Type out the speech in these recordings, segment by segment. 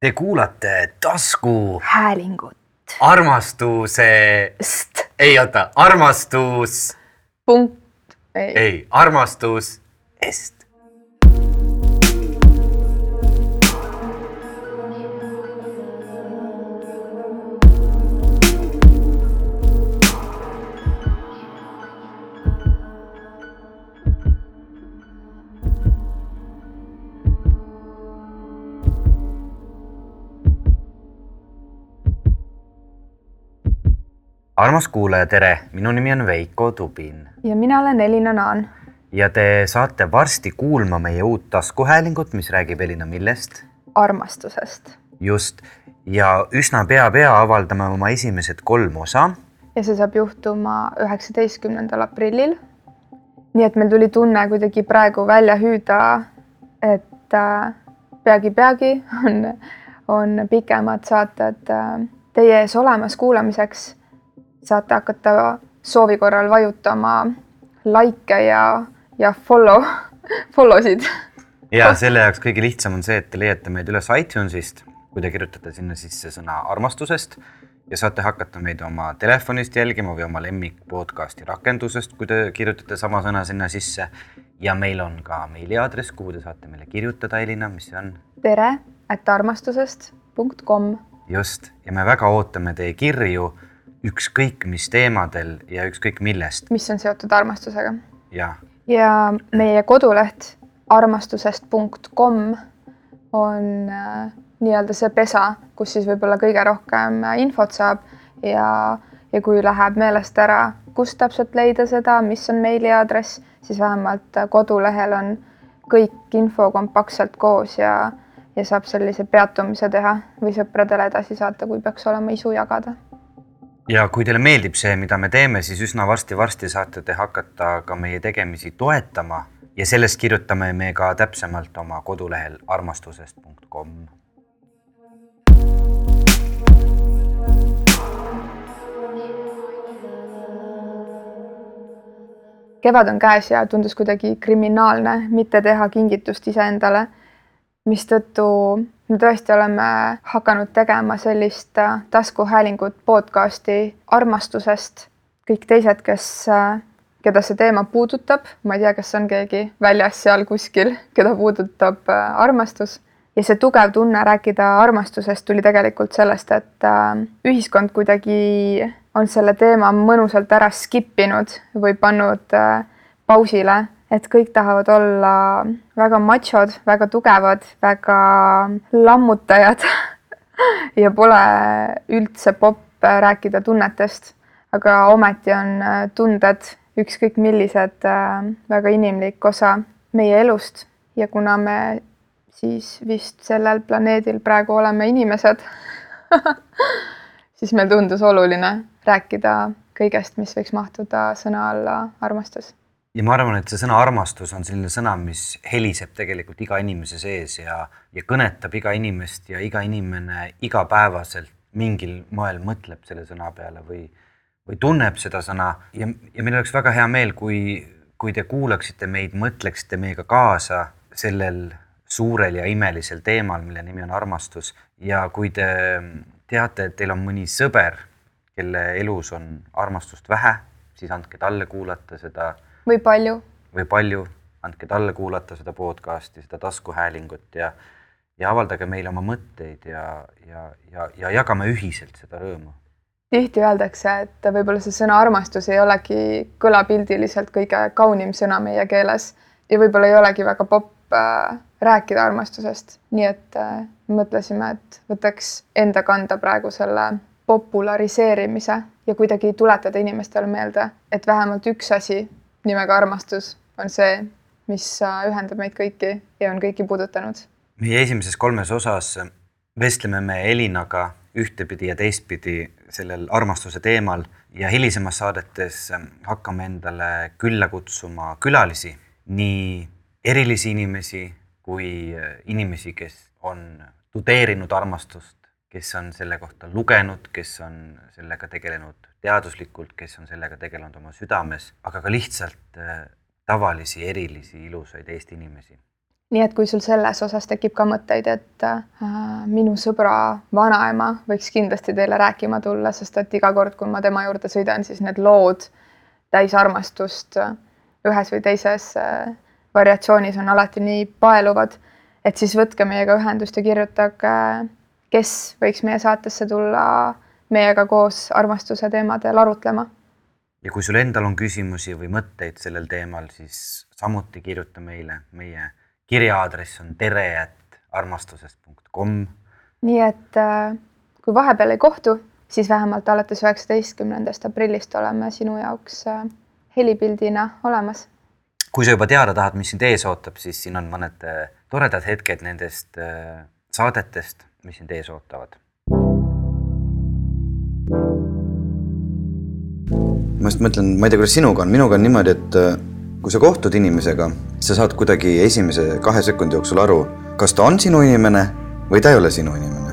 Te kuulate tasku häälingut. armastuse, St, ei oota, armastus, punkt, ei, ei., ei, armastus est. Armas kuulaja, tere, minu nimi on Veiko Tubin ja mina olen Elina Naan. ja te saate varsti kuulma meie uut taskuhäälingut, mis räägib Elina millest armastusest just ja üsna pea-pea avaldame oma esimesed kolm osa ja see saab juhtuma üheksateistkümnendal aprillil. nii et meil tuli tunne kuidagi praegu välja hüüda, et äh, peagi-peagi on, on pikemad saated äh, teie ees olemas kuulamiseks. Saate hakata soovi korral vajutama likee ja, ja follow, follow sid. ja selle jaoks kõige lihtsam on see, et te leiate meid üles iTunesist, kui te kirjutate sinna sisse sõna armastusest ja saate hakata meid oma telefonist jälgima või oma lemmik podcasti rakendusest, kui te kirjutate sama sõna sinna sisse. ja meil on ka meiliaadress, kuhu te saate meile kirjutada, Elina, mis see on? tere, et armastusest punkt kom just, ja me väga ootame teie kirju ükskõik mis teemadel ja ükskõik millest. Mis on seotud armastusega. Ja ja meie koduleht armastusest.com on äh, nii-öelda see pesa, kus siis võib-olla kõige rohkem äh, infot saab ja, ja kui läheb meelest ära, kust täpselt leida seda, mis on meiliaadress, siis vähemalt äh, kodulehel on kõik info kompaktselt koos ja, ja saab sellise peatumise teha või sõpradele edasi saata, kui peaks olema isu jagada ja kui teile meeldib see, mida me teeme, siis üsna varsti-varsti saate te hakata ka meie tegemisi toetama ja sellest kirjutame me ka täpsemalt oma kodulehel armastusest.com. kevad on käes ja tundus kuidagi kriminaalne mitte teha kingitust iseendale, mistõttu me tõesti oleme hakanud tegema sellist äh, taskuhäälingut podcasti armastusest. kõik teised, kes, keda see teema puudutab, ma ei tea, kas on keegi väljas seal kuskil, keda puudutab äh, armastus ja see tugev tunne rääkida armastusest tuli tegelikult sellest, et äh, ühiskond kuidagi on selle teema mõnusalt ära skip inud või pannud äh, pausile, et kõik tahavad olla väga machod, väga tugevad, väga lammutajad ja pole üldse popp rääkida tunnetest, aga ometi on äh, tunded ükskõik millised äh, väga inimlik osa meie elust ja kuna me siis vist sellel planeedil praegu oleme inimesed siis meil tundus oluline rääkida kõigest, mis võiks mahtuda sõna alla armastus. Ja ma arvan, et see sõna armastus on selline sõna, mis heliseb tegelikult iga inimese sees ja, ja kõnetab iga inimest ja iga inimene igapäevaselt mingil moel mõtleb selle sõna peale või, või tunneb seda sõna. Ja, ja meil oleks väga hea meel, kui, kui te kuulaksite meid, mõtleksite meiega kaasa sellel suurel ja imelisel teemal, mille nimi on armastus. Ja kui te teate, et teil on mõni sõber, kelle elus on armastust vähe, siis andke talle kuulata seda või palju? Või palju, andke talle kuulata seda podcast'i, seda taskuhäälingut ja ja avaldage meile oma mõtteid ja, ja, ja, ja jagame ühiselt seda rõõmu. tihti öeldakse, et võib-olla see sõna armastus ei olegi kõlapildiliselt kõige kaunim sõna meie keeles ja võib-olla ei olegi väga popp äh, rääkida armastusest, nii et äh, mõtlesime, et võtaks enda kanda praegu selle populariseerimise ja kuidagi tuletada inimestele meelde, et vähemalt üks asi nimega armastus on see, mis äh, ühendab meid kõiki ja on kõiki puudutanud. Meie esimeses kolmes osas vestleme me Elinaga ühtepidi ja teistpidi sellel armastuse teemal ja hilisemas saadetes hakkame endale külla kutsuma külalisi, nii erilisi inimesi kui inimesi, kes on tudeerinud armastust, kes on selle kohta lugenud, kes on sellega tegelenud teaduslikult, kes on sellega tegelenud oma südames, aga ka lihtsalt äh, tavalisi, erilisi, ilusaid Eesti inimesi. nii et kui sul selles osas tekib ka mõtteid, et äh, minu sõbra vanaema võiks kindlasti teile rääkima tulla, sest et iga kord, kui ma tema juurde sõidan, siis need lood täis armastust äh, ühes või teises äh, variatsioonis on alati nii paeluvad, et siis võtke meiega ühendust ja kirjutage, kes võiks meie saatesse tulla meiega koos armastuse teemadel arutlema. ja kui sul endal on küsimusi või mõtteid sellel teemal, siis samuti kirjuta meile, meie kirjaaadress on tere.armastusest.com. nii et äh, kui vahepeal ei kohtu, siis vähemalt alates üheksateistkümnendast aprillist oleme sinu jaoks äh, helipildina olemas. kui sa juba teada tahad, mis sind ees ootab, siis siin on mõned äh, toredad hetked nendest saadetest, mis sind ees ootavad. ma just mõtlen, ma ei tea, kuidas sinuga on, minuga on niimoodi, et kui sa kohtud inimesega, sa saad kuidagi esimese kahe sekundi jooksul aru, kas ta on sinu inimene või ta ei ole sinu inimene.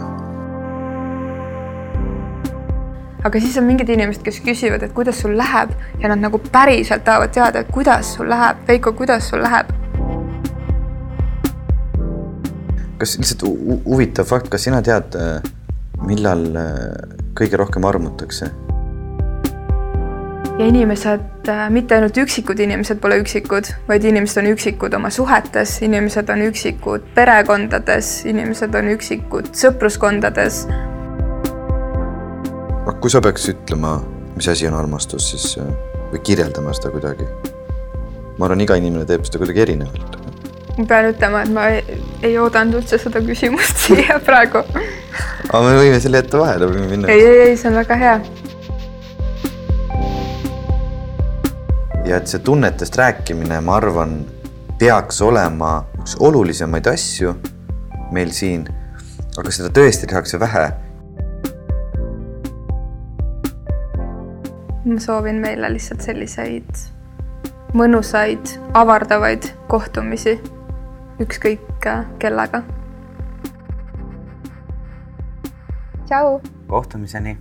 aga siis on mingid inimesed, kes küsivad, et kuidas sul läheb ja nad nagu päriselt tahavad teada, et kuidas sul läheb, Veiko, kuidas sul läheb? Kas lihtsalt huvitav fakt, kas sina tead, millal kõige rohkem armutakse? ja inimesed, äh, mitte ainult üksikud inimesed pole üksikud, vaid inimesed on üksikud oma suhetes, inimesed on üksikud perekondades, inimesed on üksikud sõpruskondades. kui sa peaks ütlema, mis asi on armastus, siis äh, või kirjeldama seda kuidagi? ma arvan, iga inimene teeb seda kuidagi erinevalt. Ma pean ütlema, et ma ei, ei oodanud üldse seda küsimust siia praegu. aga me võime selle jätta vahele, võime minna. ei, ei, ei, see on väga hea ja et see tunnetest rääkimine, ma arvan, peaks olema üks olulisemaid asju meil siin. aga seda tõesti tehakse vähe. ma soovin meile lihtsalt selliseid mõnusaid, avardavaid kohtumisi ükskõik kellega. tšau. kohtumiseni